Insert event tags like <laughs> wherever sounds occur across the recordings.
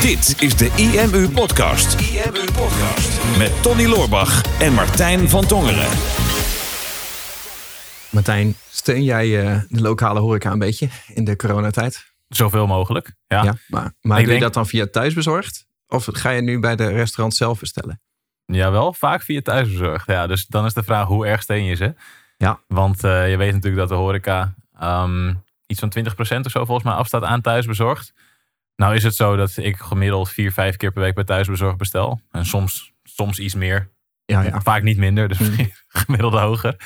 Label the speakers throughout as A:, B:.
A: Dit is de IMU Podcast. IMU Podcast. Met Tony Loorbach en Martijn van Tongeren.
B: Martijn, steun jij eh, de lokale horeca een beetje in de coronatijd?
C: Zoveel mogelijk. Ja.
B: Ja, maar, maar
C: Ik
B: doe je
C: denk-
B: dat dan via thuisbezorgd? Of ga je nu bij de restaurant zelf bestellen?
C: Jawel, vaak via thuisbezorgd. Ja, dus dan is de vraag hoe erg steun je ze?
B: Ja.
C: Want eh, je weet natuurlijk dat de horeca ehm, iets van 20% of zo volgens mij afstaat aan thuisbezorgd. Nou is het zo dat ik gemiddeld vier, vijf keer per week bij thuisbezorgd bestel. En soms, soms iets meer.
B: Ja, ja.
C: Vaak niet minder, dus misschien <laughs> gemiddeld hoger.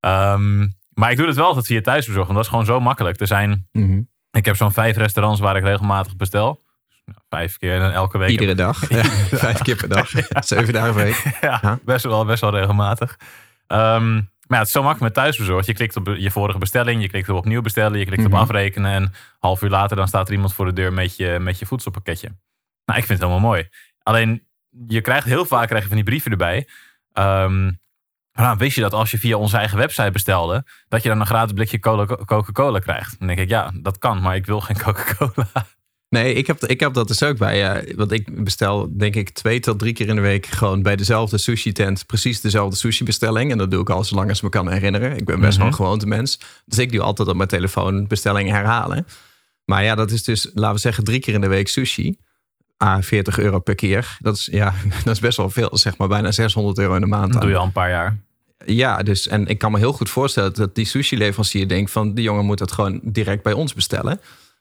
C: Ehm, maar ik doe het wel altijd via thuisbezorgd, want dat is gewoon zo makkelijk. Er zijn,
B: Mhm.
C: ik heb zo'n vijf restaurants waar ik regelmatig bestel. Nou, Vijf keer en elke week.
B: Iedere dag. <laughs> Ja, vijf keer per dag. Zeven dagen per week. <laughs>
C: ja,
B: Ja.
C: Best, wel, best wel regelmatig. Ehm, maar ja, het is zo makkelijk met thuisbezorgd. Je klikt op je vorige bestelling, je klikt op opnieuw bestellen, je klikt
B: Mhm.
C: op afrekenen en een half uur later dan staat er iemand voor de deur met je, met je voedselpakketje. Nou, ik vind het helemaal mooi. Alleen, je krijgt heel vaak krijg je van die brieven erbij. Maar nou, wist je dat als je via onze eigen website bestelde, dat je dan een gratis blikje cola- Coca-Cola krijgt? Dan denk ik, ja, dat kan, maar ik wil geen <laughs> Coca-Cola.
B: Nee, ik heb, ik heb dat dus ook bij. eh, want ik bestel denk ik twee tot drie keer in de week gewoon bij dezelfde sushi tent precies dezelfde sushi bestelling. En dat doe ik al zolang als ik me kan herinneren. Ik ben best wel een
C: Mhm.
B: gewoontemens. Dus ik doe altijd op mijn telefoon bestellingen herhalen. Maar ja, dat is dus, laten we zeggen, drie keer in de week sushi. Ah, 40 euro per keer. Dat is, ja, <laughs> dat is best wel veel, zeg maar bijna 600 euro in de maand.
C: Dat doe je al een paar jaar.
B: Ja, dus en ik kan me heel goed voorstellen dat die sushi-leverancier denkt van die jongen moet dat gewoon direct bij ons bestellen.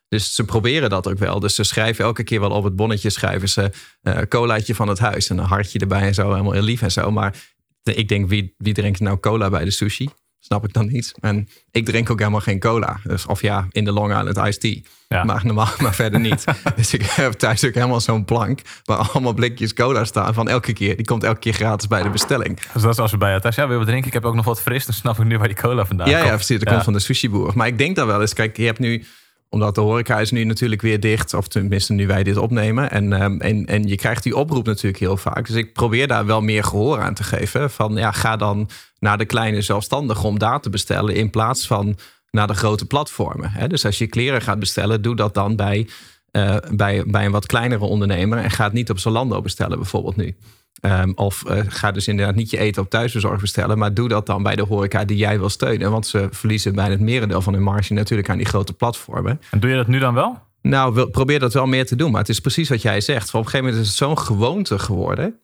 B: Dus ze proberen dat ook wel. Dus ze schrijven elke keer wel op het bonnetje schrijven ze eh colaatje van het huis en een hartje erbij en zo, helemaal heel lief en zo. Maar ik denk wie, wie drinkt nou cola bij de sushi? Snap ik dan niet. En ik drink ook helemaal geen cola. Dus, of ja, in de Long Island iced tea.
C: Ja.
B: Maar normaal, <laughs> maar verder niet. <laughs> dus ik heb thuis ook helemaal zo'n plank waar allemaal blikjes cola staan van elke keer. Die komt elke keer gratis bij de bestelling.
C: Dus dat is als we bij jou thuis, ja, wil je wat drinken? Ik heb ook nog wat fris, dan snap ik nu waar die cola vandaan
B: Ja,
C: komt.
B: ja, precies. Dat
C: Ja.
B: komt van de sushi-boer. Maar ik denk daar wel eens, kijk, je hebt nu, omdat de horeca is nu natuurlijk weer dicht, of tenminste nu wij dit opnemen. En, ehm, en, en je krijgt die oproep natuurlijk heel vaak. Dus ik probeer daar wel meer gehoor aan te geven. Van ja, ga dan naar de kleine zelfstandigen om daar te bestellen in plaats van naar de grote platformen. Hè? Dus als je kleren gaat bestellen, doe dat dan bij, eh, bij, bij een wat kleinere ondernemer. En ga het niet op Zalando bestellen bijvoorbeeld nu. Ehm, of eh, ga dus inderdaad niet je eten op thuisbezorgd bestellen. Maar doe dat dan bij de horeca die jij wil steunen. Want ze verliezen bijna het merendeel van hun marge natuurlijk aan die grote platformen.
C: En doe je dat nu dan wel?
B: Nou, wil- probeer dat wel meer te doen. Maar het is precies wat jij zegt. Van op een gegeven moment is het zo'n gewoonte geworden.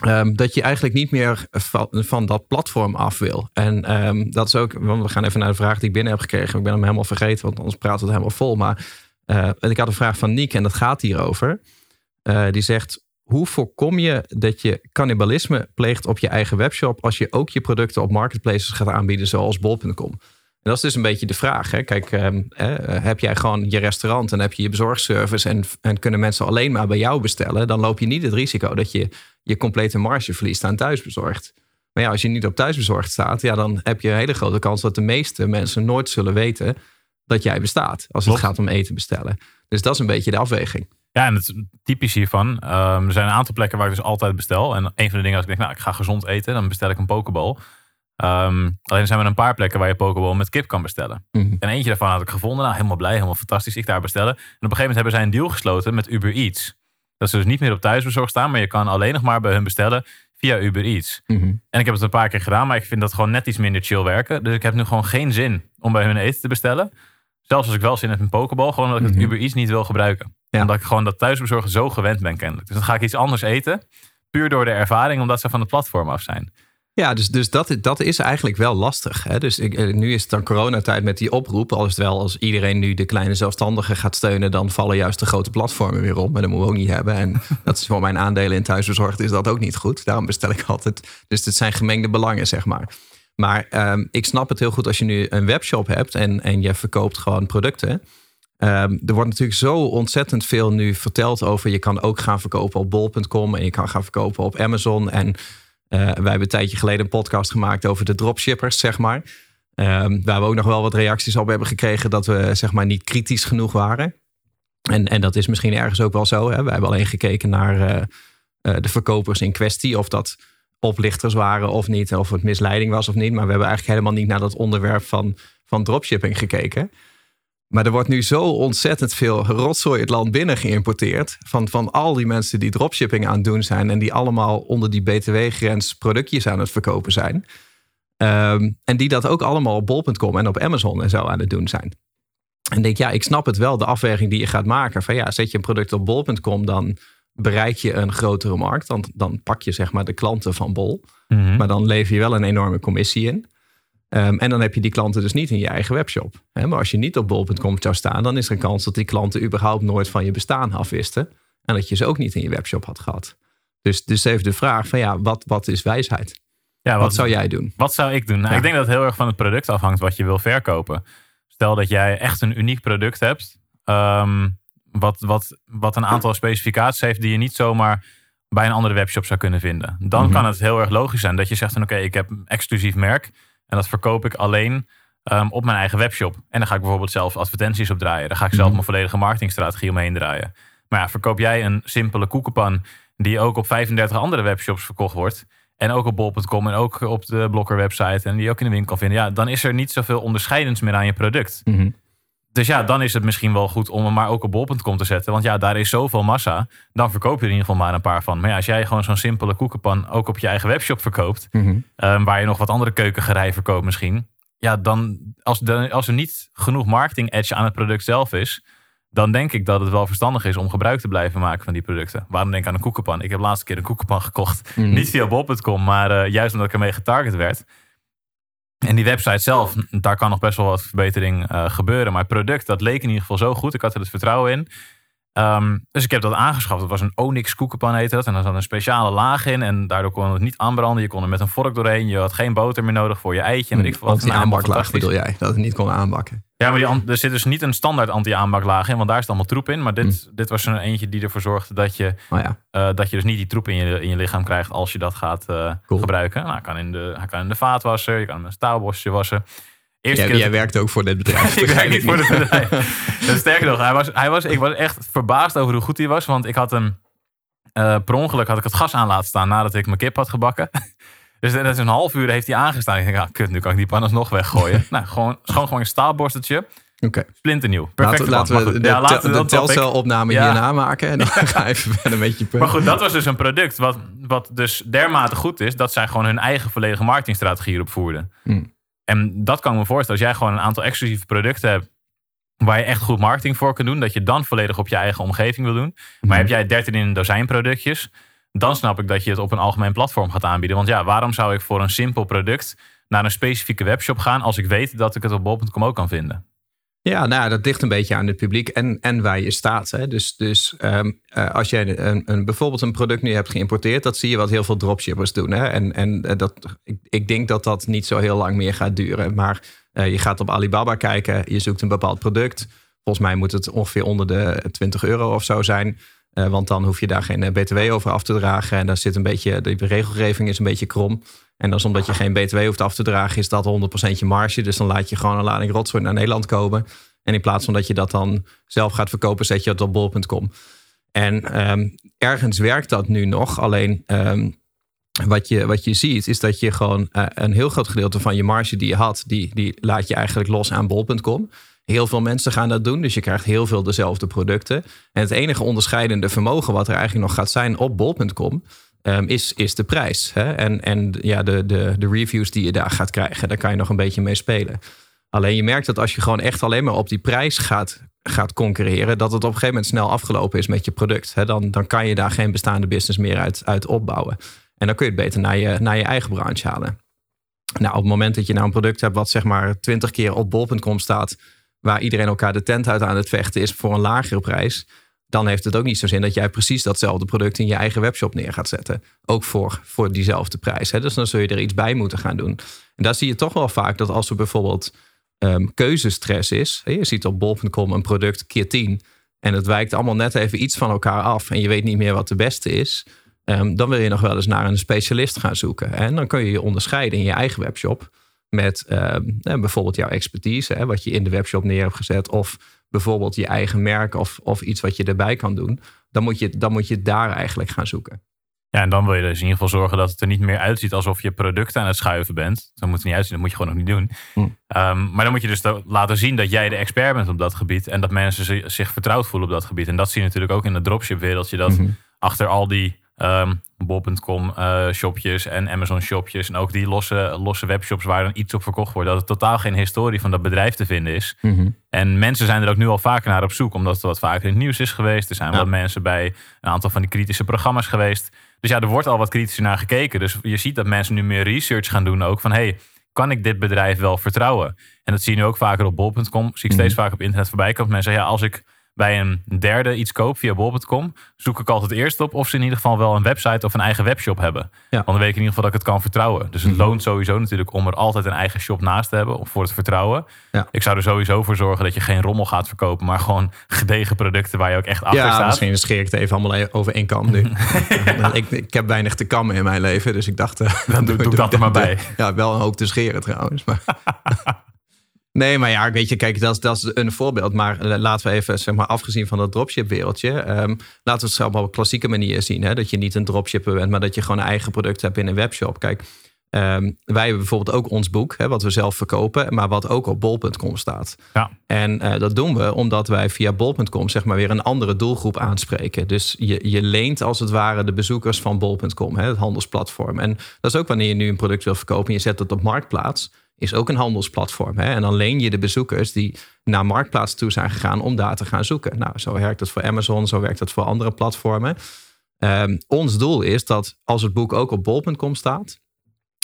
B: ehm, dat je eigenlijk niet meer van, van dat platform af wil. En ehm, dat is ook, want we gaan even naar de vraag die ik binnen heb gekregen. Ik ben hem helemaal vergeten, want anders praten we het helemaal vol. Maar eh, ik had een vraag van Niek en dat gaat hierover. Eh, die zegt, hoe voorkom je dat je cannibalisme pleegt op je eigen webshop... als je ook je producten op marketplaces gaat aanbieden zoals bol.com? En dat is dus een beetje de vraag. Hè? Kijk, ehm, eh, heb jij gewoon je restaurant en heb je je bezorgservice... En, en kunnen mensen alleen maar bij jou bestellen... dan loop je niet het risico dat je je complete marge verliest aan thuisbezorgd. Maar ja, als je niet op thuisbezorgd staat... Ja, dan heb je een hele grote kans dat de meeste mensen nooit zullen weten... dat jij bestaat als het
C: Klopt.
B: gaat om eten bestellen. Dus dat is een beetje de afweging.
C: Ja, en het typisch hiervan, ehm, er zijn een aantal plekken waar ik dus altijd bestel. En een van de dingen als ik denk, nou, ik ga gezond eten, dan bestel ik een pokeball. Ehm, alleen zijn er een paar plekken waar je pokeball met kip kan bestellen.
B: Mhm.
C: En eentje daarvan had ik gevonden, nou, helemaal blij, helemaal fantastisch. Ik daar bestellen. En op een gegeven moment hebben zij een deal gesloten met Uber Eats. Dat ze dus niet meer op thuisbezorgd staan, maar je kan alleen nog maar bij hun bestellen via Uber Eats.
B: Mhm.
C: En ik heb het een paar keer gedaan, maar ik vind dat gewoon net iets minder chill werken. Dus ik heb nu gewoon geen zin om bij hun eten te bestellen. Zelfs als ik wel zin heb in pokeball, gewoon omdat ik
B: Mhm.
C: het Uber Eats niet wil gebruiken.
B: Ja.
C: Omdat ik gewoon dat thuisbezorgen zo gewend ben kennelijk. Dus dan ga ik iets anders eten. Puur door de ervaring, omdat ze van het platform af zijn.
B: Ja, dus, dus dat, dat is eigenlijk wel lastig. Hè? Dus ik, eh, nu is het dan coronatijd met die oproep. Al is het wel als iedereen nu de kleine zelfstandigen gaat steunen, dan vallen juist de grote platformen weer op. Maar dat moeten we ook niet hebben. En <laughs> dat is voor mijn aandelen in thuisbezorgd is dat ook niet goed. Daarom bestel ik altijd. Dus het zijn gemengde belangen, zeg maar. Maar ehm, ik snap het heel goed als je nu een webshop hebt en, en je verkoopt gewoon producten. Ehm, er wordt natuurlijk zo ontzettend veel nu verteld over. Je kan ook gaan verkopen op bol.com en je kan gaan verkopen op Amazon. En eh, wij hebben een tijdje geleden een podcast gemaakt over de dropshippers, zeg maar. Ehm, waar we ook nog wel wat reacties op hebben gekregen dat we zeg maar niet kritisch genoeg waren. En, en dat is misschien ergens ook wel zo. Hè? We hebben alleen gekeken naar eh, eh, de verkopers in kwestie. Of dat oplichters waren of niet. Of het misleiding was of niet. Maar we hebben eigenlijk helemaal niet naar dat onderwerp van, van dropshipping gekeken. Maar er wordt nu zo ontzettend veel rotzooi het land binnen geïmporteerd. Van, van al die mensen die dropshipping aan het doen zijn. En die allemaal onder die btw-grens productjes aan het verkopen zijn. Ehm, en die dat ook allemaal op bol.com en op Amazon en zo aan het doen zijn. En denk, ja, ik snap het wel, de afweging die je gaat maken. Van ja, zet je een product op bol.com, dan bereik je een grotere markt. Dan, dan pak je zeg maar de klanten van bol.
C: Mhm.
B: Maar dan lever je wel een enorme commissie in. Ehm, en dan heb je die klanten dus niet in je eigen webshop. Hè, maar als je niet op bol.com zou staan, dan is er een kans dat die klanten überhaupt nooit van je bestaan afwisten. En dat je ze ook niet in je webshop had gehad. Dus, dus even de vraag van ja, wat, wat is wijsheid?
C: Ja,
B: Wat zou jij doen?
C: Wat zou ik doen? Nou,
B: Ja.
C: Ik denk dat het heel erg van het product afhangt wat je wil verkopen. Stel dat jij echt een uniek product hebt. ehm, wat, wat, wat een aantal specificaties heeft die je niet zomaar bij een andere webshop zou kunnen vinden. Dan
B: Mhm.
C: kan het heel erg logisch zijn dat je zegt van oké, ik heb een exclusief merk. En dat verkoop ik alleen ehm, op mijn eigen webshop. En dan ga ik bijvoorbeeld zelf advertenties op draaien. Daar ga ik zelf
B: Mhm.
C: mijn volledige marketingstrategie omheen draaien. Maar ja, verkoop jij een simpele koekenpan die ook op 35 andere webshops verkocht wordt. En ook op bol.com en ook op de Blokker website en die je ook in de winkel kan vinden. Ja, dan is er niet zoveel onderscheidends meer aan je product.
B: Mhm.
C: Dus ja, dan is het misschien wel goed om hem maar ook op bol.com te zetten. Want ja, daar is zoveel massa. Dan verkoop je er in ieder geval maar een paar van. Maar ja, als jij gewoon zo'n simpele koekenpan ook op je eigen webshop verkoopt.
B: Mhm.
C: ehm, waar je nog wat andere keukengerei verkoopt misschien. Ja, dan als, de, als er niet genoeg marketing edge aan het product zelf is. Dan denk ik dat het wel verstandig is om gebruik te blijven maken van die producten. Waarom denk ik aan een koekenpan? Ik heb de laatste keer een koekenpan gekocht.
B: Mhm.
C: Niet via bol.com, maar eh, juist omdat ik ermee getarget werd. En die website zelf, daar kan nog best wel wat verbetering eh, gebeuren. Maar het product, dat leek in ieder geval zo goed. Ik had er het vertrouwen in. Ehm, dus ik heb dat aangeschaft. Dat was een Onyx koekenpan heette dat. En daar zat een speciale laag in. En daardoor kon het niet aanbranden. Je kon er met een vork doorheen. Je had geen boter meer nodig voor je eitje. En weet ik.
B: Want die
C: Nou,
B: aanbaklaag bedoel jij, dat het niet kon aanbakken.
C: Ja, maar die, er zit dus niet een standaard anti-aanbaklaag in. Want daar zit allemaal troep in. Maar dit, dit was er eentje die ervoor zorgde dat je
B: Oh ja,
C: eh, dat je dus niet die troep in je, in je lichaam krijgt als je dat gaat eh,
B: Cool.
C: gebruiken. Nou, hij, kan in de, hij kan in de vaatwasser, je kan hem in een staalbosje wassen. Eerste
B: jij,
C: keer
B: jij
C: dat-
B: werkt ook voor dit <laughs> bedrijf.
C: ik werk niet voor het <laughs> bedrijf. Sterker nog, hij was, hij was, ik was echt verbaasd over hoe goed hij was. Want ik had hem, eh, per ongeluk had ik het gas aan laten staan nadat ik mijn kip had gebakken. <laughs> Dus dat is een half uur heeft hij aangestaan. Ik denk, ah, kut, nu kan ik die pan alsnog weggooien. nou, gewoon, schoon gewoon een staalborsteltje.
B: Oké,
C: Splinternieuw. Perfect.
B: laten, laten we de,
C: ja, laten
B: de
C: topic.
B: telcelopname
C: Ja.
B: hierna maken. En dan ga even verder met je punt.
C: Maar goed, dat was dus een product wat, wat dus dermate goed is... dat zij gewoon hun eigen volledige marketingstrategie erop voerden.
B: Hmm.
C: En dat kan ik me voorstellen. Als jij gewoon een aantal exclusieve producten hebt... waar je echt goed marketing voor kunt doen... dat je dan volledig op je eigen omgeving wil doen. Maar
B: Mhm.
C: heb jij 13 in een dozijn productjes... dan snap ik dat je het op een algemeen platform gaat aanbieden. Want ja, waarom zou ik voor een simpel product... naar een specifieke webshop gaan... als ik weet dat ik het op bol.com ook kan vinden?
B: Ja, nou, dat ligt een beetje aan het publiek en, en waar je staat. Hè. Dus, dus ehm, eh, als jij een, een, bijvoorbeeld een product nu hebt geïmporteerd, dat zie je wat heel veel dropshippers doen. Hè. En, en eh, dat, ik, ik denk dat dat niet zo heel lang meer gaat duren. Maar eh, je gaat op Alibaba kijken, je zoekt een bepaald product. Volgens mij moet het ongeveer onder de 20 euro of zo zijn. Want dan hoef je daar geen BTW over af te dragen. En dan zit een beetje, de regelgeving is een beetje krom. En dat is omdat je geen BTW hoeft af te dragen, is dat 100% je marge. Dus dan laat je gewoon een lading rotzooi naar Nederland komen. En in plaats van dat je dat dan zelf gaat verkopen, zet je het op bol.com. En ehm, ergens werkt dat nu nog. Alleen ehm, wat, je, wat je ziet, is dat je gewoon eh, een heel groot gedeelte van je marge die je had, die, die laat je eigenlijk los aan bol.com. Heel veel mensen gaan dat doen, dus je krijgt heel veel dezelfde producten. En het enige onderscheidende vermogen wat er eigenlijk nog gaat zijn op bol.com, ehm, is, is de prijs. Hè? En, en ja, de, de, de reviews die je daar gaat krijgen, daar kan je nog een beetje mee spelen. Alleen je merkt dat als je gewoon echt alleen maar op die prijs gaat, gaat concurreren, dat het op een gegeven moment snel afgelopen is met je product. Hè? Dan, dan kan je daar geen bestaande business meer uit, uit opbouwen. En dan kun je het beter naar je, naar je eigen branche halen. Nou, op het moment dat je nou een product hebt wat zeg maar 20 keer op bol.com staat, waar iedereen elkaar de tent uit aan het vechten is voor een lagere prijs, dan heeft het ook niet zo zin dat jij precies datzelfde product in je eigen webshop neer gaat zetten. Ook voor, voor diezelfde prijs. Hè? Dus dan zul je er iets bij moeten gaan doen. En daar zie je toch wel vaak dat als er bijvoorbeeld ehm, keuzestress is. Je ziet op bol.com een product keer 10 en het wijkt allemaal net even iets van elkaar af en je weet niet meer wat de beste is. ehm, dan wil je nog wel eens naar een specialist gaan zoeken. En dan kun je je onderscheiden in je eigen webshop met ehm, eh, bijvoorbeeld jouw expertise, hè, wat je in de webshop neer hebt gezet, of bijvoorbeeld je eigen merk of, of iets wat je erbij kan doen. Dan moet je, dan moet je daar eigenlijk gaan zoeken.
C: Ja, en dan wil je dus in ieder geval zorgen dat het er niet meer uitziet alsof je producten aan het schuiven bent. Zo moet het niet uitzien, dat moet je gewoon nog niet doen.
B: Hm.
C: Ehm, maar dan moet je dus laten zien dat jij de expert bent op dat gebied. En dat mensen zi- zich vertrouwd voelen op dat gebied. En dat zie je natuurlijk ook in het dropship wereldje. Dat
B: Mhm.
C: achter al die ehm bol.com eh, shopjes en Amazon shopjes. En ook die losse, losse webshops waar dan iets op verkocht wordt. Dat het totaal geen historie van dat bedrijf te vinden is.
B: Mhm.
C: En mensen zijn er ook nu al vaker naar op zoek, omdat het wat vaker in het nieuws is geweest. Er zijn
B: Ja.
C: wat mensen bij een aantal van die kritische programma's geweest. Dus ja, er wordt al wat kritischer naar gekeken. Dus je ziet dat mensen nu meer research gaan doen ook van hey, kan ik dit bedrijf wel vertrouwen? En dat zie je nu ook vaker op bol.com. Zie ik steeds
B: Mhm.
C: vaker op internet voorbij komen. Mensen zeggen ja, als ik bij een derde iets koop via bol.com, zoek ik altijd eerst op of ze in ieder geval wel een website of een eigen webshop hebben. Want dan weet ik in ieder geval dat ik het kan vertrouwen. Dus het
B: Mhm.
C: loont sowieso natuurlijk om er altijd een eigen shop naast te hebben voor het vertrouwen.
B: Ja.
C: Ik zou er sowieso voor zorgen dat je geen rommel gaat verkopen, maar gewoon gedegen producten waar je ook echt achter
B: Ja,
C: staat.
B: misschien scheer ik het even allemaal e- over één kam nu. <laughs> ik, ik heb weinig te kammen in mijn leven, dus ik dacht... eh,
C: Dan doe- <laughs> doe dat er maar bij.
B: Ja, wel een hoop te scheren trouwens. Maar <laughs> nee, maar ja, weet je, kijk, dat is, dat is een voorbeeld. Maar eh, laten we even, zeg maar, afgezien van dat dropship wereldje... ehm, laten we het zelf op een klassieke manier zien. Hè? Dat je niet een dropshipper bent, maar dat je gewoon een eigen product hebt in een webshop. Kijk, ehm, wij hebben bijvoorbeeld ook ons boek, hè, wat we zelf verkopen... maar wat ook op bol.com staat.
C: Ja.
B: En eh, dat doen we omdat wij via bol.com zeg maar weer een andere doelgroep aanspreken. Dus je, je leent als het ware de bezoekers van bol.com, hè, het handelsplatform. En dat is ook wanneer je nu een product wil verkopen en je zet het op Marktplaats, is ook een handelsplatform. Hè? En dan leen je de bezoekers die naar Marktplaats toe zijn gegaan om daar te gaan zoeken. Nou, zo werkt het voor Amazon, zo werkt het voor andere platformen. Ehm, ons doel is dat als het boek ook op bol.com staat,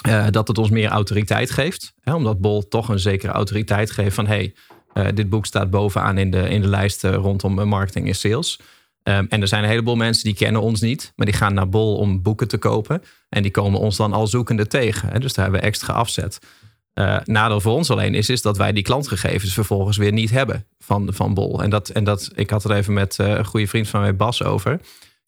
B: eh, dat het ons meer autoriteit geeft. Hè, omdat Bol toch een zekere autoriteit geeft van hey, eh, dit boek staat bovenaan in de, in de lijst eh, rondom marketing en sales. Ehm, en er zijn een heleboel mensen die kennen ons niet, maar die gaan naar Bol om boeken te kopen. En die komen ons dan al zoekende tegen. Hè, dus daar hebben we extra afzet. Eh, nadeel voor ons alleen is, is dat wij die klantgegevens vervolgens weer niet hebben van, van Bol. En, dat, en dat, ik had het even met eh, een goede vriend van mij, Bas, over.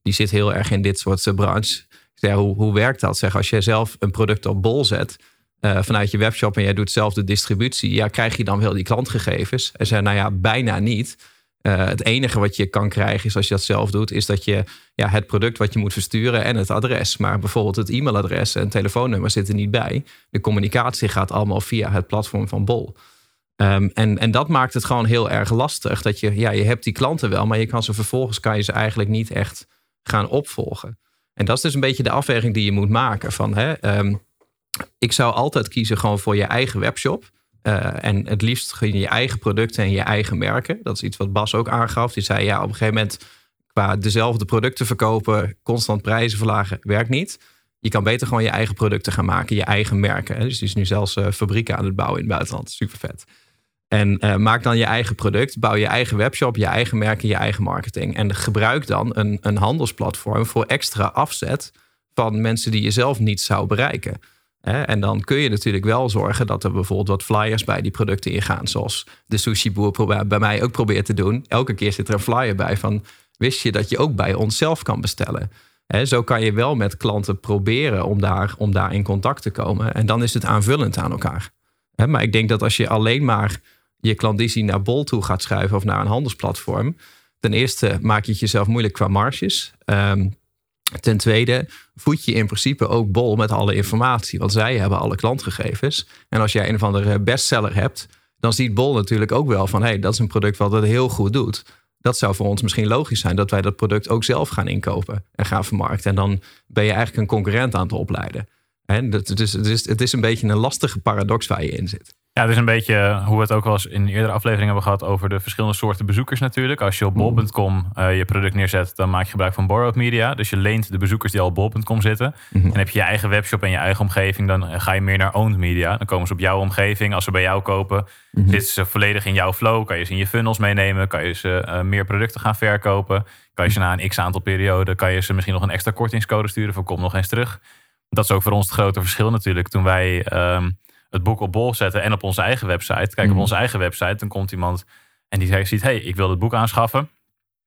B: Die zit heel erg in dit soort uh, branche. Ik zei, hoe, hoe werkt dat? Zeg, als je zelf een product op Bol zet uh, vanuit je webshop en jij doet zelf de distributie, ja, krijg je dan wel die klantgegevens? En zei, nou ja, bijna niet. Uh, het enige wat je kan krijgen is als je dat zelf doet, is dat je ja, het product wat je moet versturen en het adres. Maar bijvoorbeeld het e-mailadres en telefoonnummer zitten niet bij. De communicatie gaat allemaal via het platform van Bol. Um, en, en dat maakt het gewoon heel erg lastig. Dat je, ja, je hebt die klanten wel, maar je kan ze vervolgens kan je ze eigenlijk niet echt gaan opvolgen. En dat is dus een beetje de afweging die je moet maken. Van, hè, um, ik zou altijd kiezen gewoon voor je eigen webshop. Uh, en het liefst je je eigen producten en je eigen merken. Dat is iets wat Bas ook aangaf. Die zei ja, op een gegeven moment qua dezelfde producten verkopen, constant prijzen verlagen, werkt niet. Je kan beter gewoon je eigen producten gaan maken, je eigen merken. Dus die is nu zelfs uh, fabrieken aan het bouwen in het buitenland. Super vet. En uh, maak dan je eigen product, bouw je eigen webshop, je eigen merken, je eigen marketing. En gebruik dan een, een handelsplatform voor extra afzet van mensen die je zelf niet zou bereiken. En dan kun je natuurlijk wel zorgen dat er bijvoorbeeld wat flyers bij die producten ingaan. Zoals de sushi boer bij mij ook probeert te doen. Elke keer zit er een flyer bij van... wist je dat je ook bij ons zelf kan bestellen? Zo kan je wel met klanten proberen om daar, om daar in contact te komen. En dan is het aanvullend aan elkaar. Maar ik denk dat als je alleen maar je klandizie naar Bol toe gaat schuiven... of naar een handelsplatform... ten eerste maak je het jezelf moeilijk qua marges... Um, Ten tweede voed je in principe ook Bol met alle informatie. Want zij hebben alle klantgegevens. En als jij een of andere bestseller hebt... dan ziet Bol natuurlijk ook wel van... hé, hey, dat is een product wat het heel goed doet. Dat zou voor ons misschien logisch zijn... dat wij dat product ook zelf gaan inkopen en gaan vermarkten. En dan ben je eigenlijk een concurrent aan het opleiden. Het, is, het, is, het is een beetje een lastige paradox waar je in zit.
C: Ja, het is een beetje hoe we het ook wel eens in eerdere afleveringen hebben gehad over de verschillende soorten bezoekers natuurlijk. Als je op bol.com uh, je product neerzet, dan maak je gebruik van borrowed media. Dus je leent de bezoekers die al op bol.com zitten. Mm -hmm. En heb je je eigen webshop en je eigen omgeving, dan ga je meer naar owned media. Dan komen ze op jouw omgeving. Als ze bij jou kopen, mm -hmm. zitten ze volledig in jouw flow. Kan je ze in je funnels meenemen, kan je ze uh, meer producten gaan verkopen. Kan je ze na een x aantal periode, kan je ze misschien nog een extra kortingscode sturen van kom nog eens terug. Dat is ook voor ons het grote verschil natuurlijk. Toen wij... Um, het boek op bol zetten en op onze eigen website. Kijk, mm. op onze eigen website, dan komt iemand en die ziet, hey, ik wil het boek aanschaffen.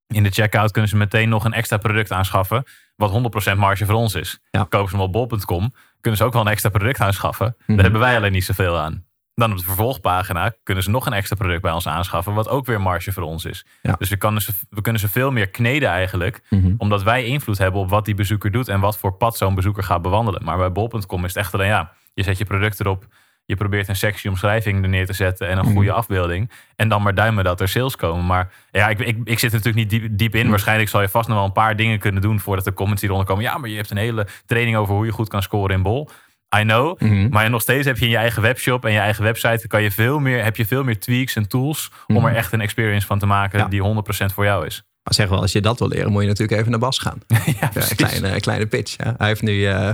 C: In de checkout kunnen ze meteen nog een extra product aanschaffen, wat 100% marge voor ons is. Ja. Kopen ze hem op bol.com, kunnen ze ook wel een extra product aanschaffen. Mm. Daar hebben wij alleen niet zoveel aan. Dan op de vervolgpagina kunnen ze nog een extra product bij ons aanschaffen, wat ook weer marge voor ons is.
B: Ja.
C: Dus we kunnen, ze, we kunnen ze veel meer kneden eigenlijk,
B: Mhm.
C: omdat wij invloed hebben op wat die bezoeker doet en wat voor pad zo'n bezoeker gaat bewandelen. Maar bij bol.com is het echt alleen ja, je zet je product erop, je probeert een sexy omschrijving er neer te zetten en een
B: Mhm.
C: goede afbeelding. En dan maar duimen dat er sales komen. Maar ja, ik, ik, ik zit er natuurlijk niet diep, diep in.
B: Mhm.
C: Waarschijnlijk zal je vast nog wel een paar dingen kunnen doen voordat de comments hieronder komen. Ja, maar je hebt een hele training over hoe je goed kan scoren in bol. I know.
B: Mhm.
C: Maar nog steeds heb je in je eigen webshop en je eigen website kan je veel meer, heb je veel meer tweaks en tools om
B: Mhm.
C: er echt een experience van te maken
B: Ja.
C: die 100% voor jou is.
B: Maar zeg wel, als je dat wil leren, moet je natuurlijk even naar Bas gaan. <laughs>
C: ja,
B: een kleine, kleine pitch. Ja. Hij heeft nu eh,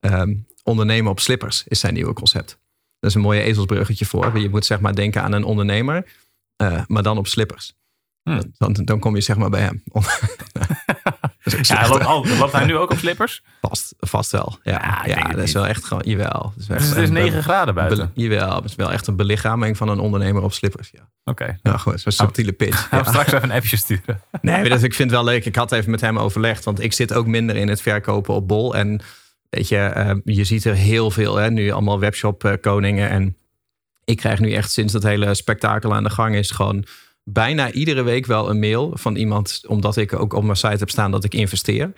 B: ehm, ondernemen op slippers, is zijn nieuwe concept. Dat is een mooie ezelsbruggetje voor. Je moet zeg maar denken aan een ondernemer, eh, maar dan op slippers.
C: Hm.
B: Dan, dan kom je zeg maar bij hem. <laughs> <laughs> Is
C: Ja, loopt, al, loopt hij nu ook op slippers?
B: vast, vast wel. Ja,
C: Ja, ik het
B: dat is
C: niet.
B: wel echt gewoon, jawel. Is
C: Dus het is
B: een be-
C: 9 graden buiten.
B: be- jawel, het is wel echt een belichaming van een ondernemer op slippers. Ja,
C: Oké.
B: ja goed, zo'n subtiele pitch.
C: Gaan we
B: Ja.
C: straks even een appje sturen.
B: Nee, dat, ik vind het wel leuk. Ik had even met hem overlegd. Want ik zit ook minder in het verkopen op bol. En weet je, eh, je ziet er heel veel. Hè, nu allemaal webshop eh, koningen. En ik krijg nu echt sinds dat hele spektakel aan de gang is... gewoon bijna iedere week wel een mail van iemand... omdat ik ook op mijn site heb staan dat ik investeer.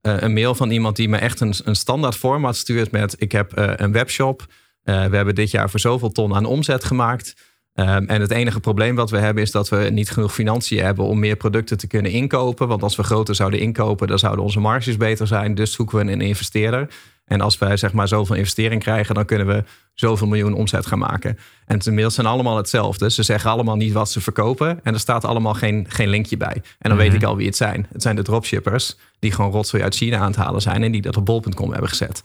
B: Eh, een mail van iemand die me echt een, een standaard format stuurt met... ik heb eh, een webshop. Eh, we hebben dit jaar voor zoveel ton aan omzet gemaakt... Um, en het enige probleem wat we hebben is dat we niet genoeg financiën hebben om meer producten te kunnen inkopen. Want als we groter zouden inkopen, dan zouden onze marges beter zijn. Dus zoeken we een investeerder. En als wij zeg maar zoveel investering krijgen, dan kunnen we zoveel miljoen omzet gaan maken. En de mails zijn allemaal hetzelfde. Ze zeggen allemaal niet wat ze verkopen. En er staat allemaal geen, geen linkje bij. En dan weet ik al wie het zijn. Het zijn de dropshippers die gewoon rotzooi uit China aan het halen zijn. En die dat op bol.com hebben gezet.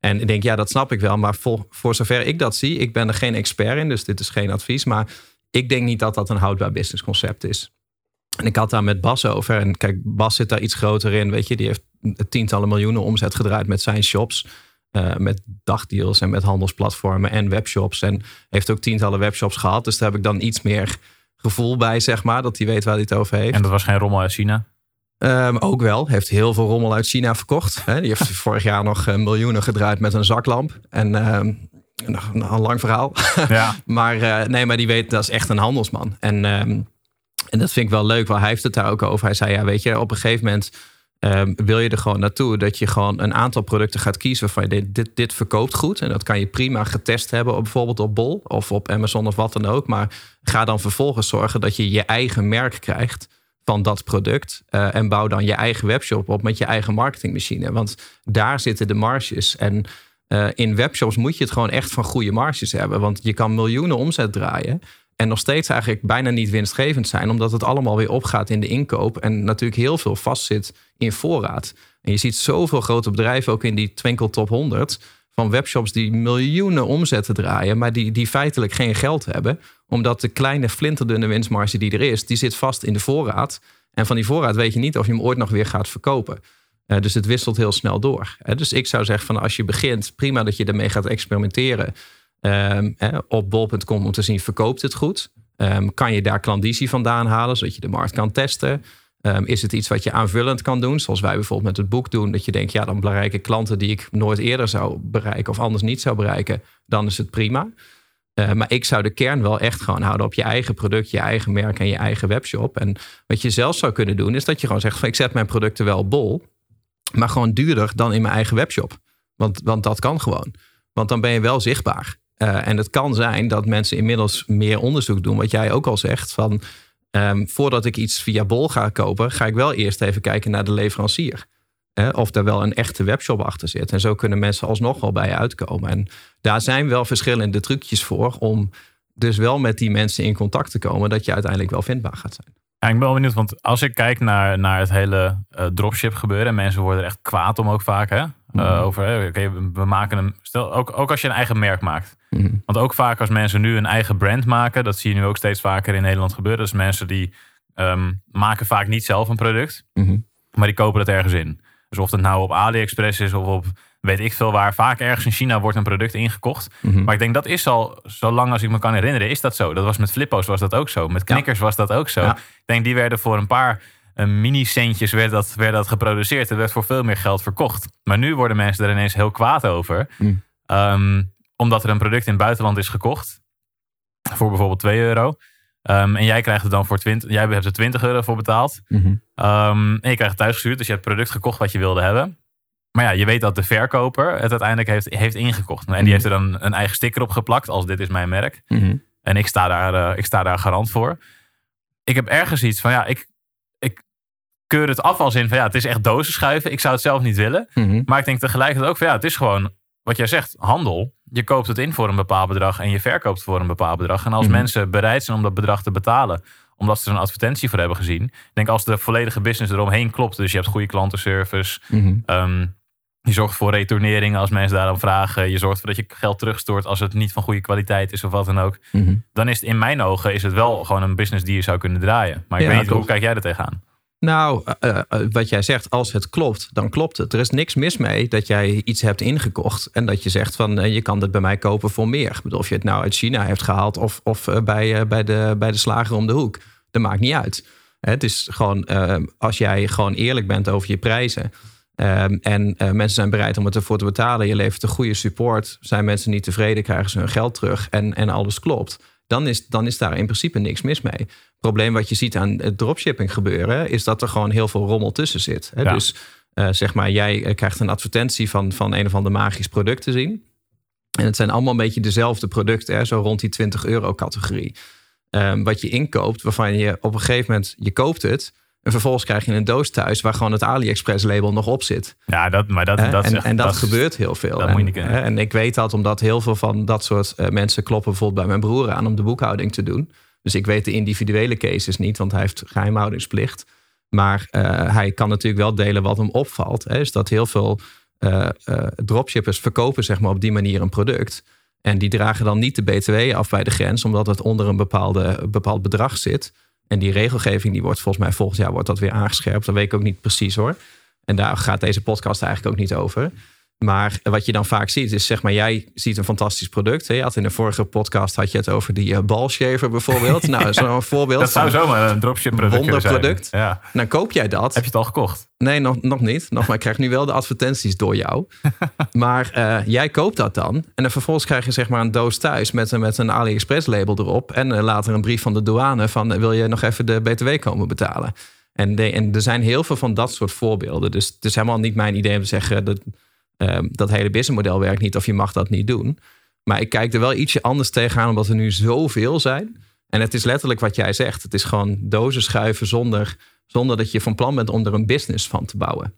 B: En ik denk, ja, dat snap ik wel. Maar voor, voor zover ik dat zie, ik ben er geen expert in, dus dit is geen advies. Maar ik denk niet dat dat een houdbaar businessconcept is. En ik had daar met Bas over. En kijk, Bas zit daar iets groter in. Weet je, die heeft tientallen miljoenen omzet gedraaid met zijn shops. Uh, met dagdeals en met handelsplatformen en webshops. En heeft ook tientallen webshops gehad. Dus daar heb ik dan iets meer gevoel bij, zeg maar. Dat hij weet waar hij het over heeft.
C: En dat was geen rommel uit China?
B: Um, ook wel. Heeft heel veel rommel uit China verkocht. Hè. Die heeft <laughs> vorig jaar nog uh, miljoenen gedraaid met een zaklamp. En um, een lang verhaal. <laughs>
C: Ja.
B: maar uh, nee, maar die weet, dat is echt een handelsman. En, um, en dat vind ik wel leuk, want hij heeft het daar ook over. Hij zei, ja, weet je, op een gegeven moment wil je er gewoon naartoe... dat je gewoon een aantal producten gaat kiezen van dit, dit, dit verkoopt goed. En dat kan je prima getest hebben, op, bijvoorbeeld op Bol of op Amazon of wat dan ook. Maar ga dan vervolgens zorgen dat je je eigen merk krijgt van dat product. Uh, en bouw dan je eigen webshop op met je eigen marketingmachine. Want daar zitten de marges. En uh, in webshops moet je het gewoon echt van goede marges hebben. Want je kan miljoenen omzet draaien. En nog steeds eigenlijk bijna niet winstgevend zijn. Omdat het allemaal weer opgaat in de inkoop. En natuurlijk heel veel vastzit in voorraad. En je ziet zoveel grote bedrijven ook in die Twinkle Top 100. Van webshops die miljoenen omzetten draaien. Maar die, die feitelijk geen geld hebben omdat de kleine flinterdunne winstmarge die er is, die zit vast in de voorraad. En van die voorraad weet je niet of je hem ooit nog weer gaat verkopen. Uh, dus het wisselt heel snel door. Dus ik zou zeggen van als je begint, prima dat je ermee gaat experimenteren. Uh, op bol.com om te zien, verkoopt het goed? Um, kan je daar klandizie vandaan halen, zodat je de markt kan testen? Um, is het iets wat je aanvullend kan doen? Zoals wij bijvoorbeeld met het boek doen. Dat je denkt, ja, dan bereik ik klanten die ik nooit eerder zou bereiken of anders niet zou bereiken. Dan is het prima. Maar ik zou de kern wel echt gewoon houden op je eigen product, je eigen merk en je eigen webshop. En wat je zelf zou kunnen doen, is dat je gewoon zegt: van ik zet mijn producten wel bol, maar gewoon duurder dan in mijn eigen webshop. Want, want dat kan gewoon. Want dan ben je wel zichtbaar. Uh, en het kan zijn dat mensen inmiddels meer onderzoek doen, wat jij ook al zegt. Van um, voordat ik iets via bol ga kopen, ga ik wel eerst even kijken naar de leverancier. Of daar wel een echte webshop achter zit. En zo kunnen mensen alsnog wel bij uitkomen. En daar zijn wel verschillende trucjes voor om dus wel met die mensen in contact te komen, dat je uiteindelijk wel vindbaar gaat zijn.
C: Ja, ik ben wel benieuwd, want als ik kijk naar, naar het hele uh, dropship gebeuren, mensen worden er echt kwaad om ook vaak. Hè? Mm. Uh, over, oké, okay, we maken hem. Stel, ook, ook als je een eigen merk maakt.
B: Mm.
C: Want ook vaak als mensen nu een eigen brand maken, dat zie je nu ook steeds vaker in Nederland gebeuren. Dus mensen die um, maken vaak niet zelf een product,
B: mm.
C: maar die kopen het ergens in. Dus of het nou op AliExpress is of op weet ik veel waar. Vaak ergens in China wordt een product ingekocht.
B: Mhm.
C: Maar ik denk dat is al, zo lang als ik me kan herinneren, is dat zo. Dat was met Flippo's was dat ook zo. Met knikkers ja. was dat ook zo.
B: Ja.
C: Ik denk die werden voor een paar uh, mini-centjes werd dat, werd dat geproduceerd. Het werd voor veel meer geld verkocht. Maar nu worden mensen er ineens heel kwaad over.
B: Mm.
C: Um, omdat er een product in het buitenland is gekocht. voor bijvoorbeeld 2 euro. Ehm, en jij krijgt er dan voor 20, jij hebt er 20 euro voor betaald.
B: Mhm.
C: Ehm, en je krijgt het thuis gestuurd, dus je hebt het product gekocht wat je wilde hebben. Maar ja, je weet dat de verkoper het uiteindelijk heeft, heeft ingekocht. En die heeft er dan een eigen sticker op geplakt, als dit is mijn merk.
B: Mhm.
C: En ik sta daar, eh, ik sta daar garant voor. Ik heb ergens iets van, ja, ik keur het af als in van, ja, het is echt dozen schuiven. Ik zou het zelf niet willen.
B: Mhm.
C: Maar ik denk tegelijkertijd ook van, ja, het is gewoon, wat jij zegt, handel. Je koopt het in voor een bepaald bedrag en je verkoopt voor een bepaald bedrag. En als
B: Mhm.
C: mensen bereid zijn om dat bedrag te betalen, omdat ze er een advertentie voor hebben gezien. Ik denk als de volledige business eromheen klopt, dus je hebt goede klantenservice,
B: Mhm.
C: Ehm, je zorgt voor retourneringen als mensen daarom vragen. Je zorgt ervoor dat je geld terugstort als het niet van goede kwaliteit is of wat dan ook. Dan is het in mijn ogen is het wel gewoon een business die je zou kunnen draaien. Maar ik
B: Ja,
C: weet niet, hoe kijk jij er tegenaan?
B: Nou, eh, eh, wat jij zegt, als het klopt, dan klopt het. Er is niks mis mee dat jij iets hebt ingekocht en dat je zegt van eh, je kan dit bij mij kopen voor meer. Ik bedoel, of je het nou uit China heeft gehaald of, of eh, bij, eh, bij, de, bij de slager om de hoek. Dat maakt niet uit. Het is gewoon eh, als jij gewoon eerlijk bent over je prijzen. en eh, mensen zijn bereid om het ervoor te betalen. Je levert een goede support. Zijn mensen niet tevreden, krijgen ze hun geld terug en, en alles klopt. Dan is, dan is daar in principe niks mis mee. Het probleem wat je ziet aan het dropshipping gebeuren, is dat er gewoon heel veel rommel tussen zit. Hè?
C: Ja.
B: Dus eh, zeg maar, jij eh, krijgt een advertentie van, van een of ander magisch product te zien. En het zijn allemaal een beetje dezelfde producten, hè? zo rond die 20 euro categorie. Ehm, wat je inkoopt, waarvan je op een gegeven moment, je koopt het. En vervolgens krijg je een doos thuis waar gewoon het AliExpress label nog op zit.
C: Ja, dat, maar dat, dat
B: en,
C: echt-
B: en dat, gebeurt heel veel.
C: dat
B: en,
C: moet je niet
B: en ik weet dat omdat heel veel van dat soort eh, mensen kloppen bijvoorbeeld bij mijn broer aan om de boekhouding te doen. Dus ik weet de individuele cases niet, want hij heeft geheimhoudingsplicht. Maar eh, hij kan natuurlijk wel delen wat hem opvalt. Hè, is dat heel veel eh, dropshippers verkopen zeg maar, op die manier een product. En die dragen dan niet de BTW af bij de grens, omdat het onder een bepaalde, bepaald bedrag zit. En die regelgeving die wordt volgens mij volgend jaar wordt dat weer aangescherpt. Dat weet ik ook niet precies hoor. En daar gaat deze podcast eigenlijk ook niet over. Maar wat je dan vaak ziet, is zeg maar, jij ziet een fantastisch product. Hè? Je had in de vorige podcast had je het over die eh, balshaver bijvoorbeeld. <laughs> Nou, zo'n voorbeeld.
C: Dat zou zomaar een dropship product kunnen zijn.
B: Wonderproduct.
C: Ja.
B: Dan koop jij dat.
C: Heb je het al gekocht?
B: Nee, nog, nog niet. Nog maar ik krijg nu wel de advertenties door jou. <laughs> maar eh, jij koopt dat dan. En dan vervolgens krijg je zeg maar een doos thuis met, een- met een AliExpress label erop. En eh, later een brief van de douane van eh, wil je nog even de BTW komen betalen. En, de- en er zijn heel veel van dat soort voorbeelden. Dus het is helemaal niet mijn idee om te zeggen dat eh, dat hele businessmodel werkt niet of je mag dat niet doen. Maar ik kijk er wel ietsje anders tegenaan omdat er nu zoveel zijn. En het is letterlijk wat jij zegt. Het is gewoon dozen schuiven zonder, zonder dat je van plan bent om er een business van te bouwen.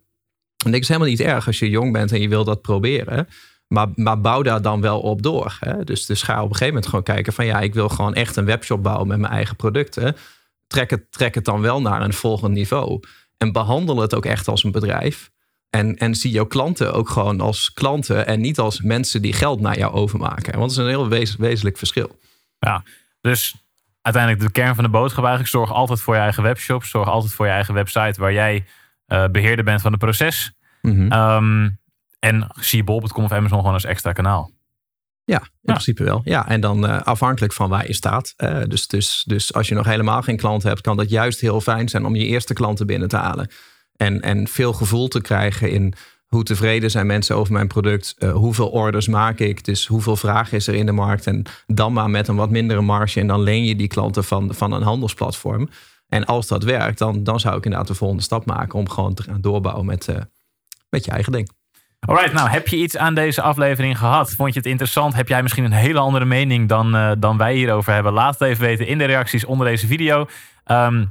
B: En dat is helemaal niet erg als je jong bent en je wil dat proberen. Maar, maar bouw daar dan wel op door. Hè? Dus, dus ga op een gegeven moment gewoon kijken van ja, ik wil gewoon echt een webshop bouwen met mijn eigen producten. Trek het, trek het dan wel naar een volgend niveau. En behandel het ook echt als een bedrijf. En, en zie jouw klanten ook gewoon als klanten en niet als mensen die geld naar jou overmaken. Want dat is een heel wez- wezenlijk verschil.
C: Ja, dus uiteindelijk de kern van de boodschap eigenlijk. Zorg altijd voor je eigen webshop. Zorg altijd voor je eigen website waar jij eh, beheerder bent van het proces.
B: Mhm.
C: Ehm, en zie je bol.com of Amazon gewoon als extra kanaal.
B: Ja, in principe wel. Ja, en dan eh, afhankelijk van waar je staat. Eh, dus, dus, dus als je nog helemaal geen klant hebt, kan dat juist heel fijn zijn om je eerste klanten binnen te halen. En, en veel gevoel te krijgen in hoe tevreden zijn mensen over mijn product. eh, hoeveel orders maak ik? Dus hoeveel vraag is er in de markt? En dan maar met een wat mindere marge. En dan leen je die klanten van, van een handelsplatform. En als dat werkt, dan, dan zou ik inderdaad de volgende stap maken om gewoon te gaan doorbouwen met, eh, met je eigen ding.
C: Alright, nou heb je iets aan deze aflevering gehad? Vond je het interessant? Heb jij misschien een hele andere mening dan, eh, dan wij hierover hebben? Laat het even weten in de reacties onder deze video. Ehm,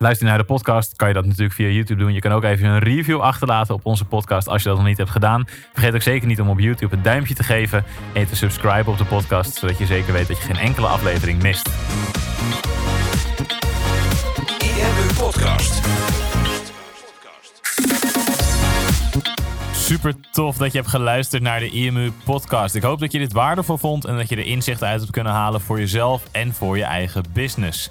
C: luister je naar de podcast, kan je dat natuurlijk via YouTube doen. Je kan ook even een review achterlaten op onze podcast als je dat nog niet hebt gedaan. Vergeet ook zeker niet om op YouTube een duimpje te geven en je te subscriben op de podcast, zodat je zeker weet dat je geen enkele aflevering mist.
A: IMU Podcast.
C: Super tof dat je hebt geluisterd naar de IMU podcast. Ik hoop dat je dit waardevol vond en dat je er inzichten uit hebt kunnen halen voor jezelf en voor je eigen business.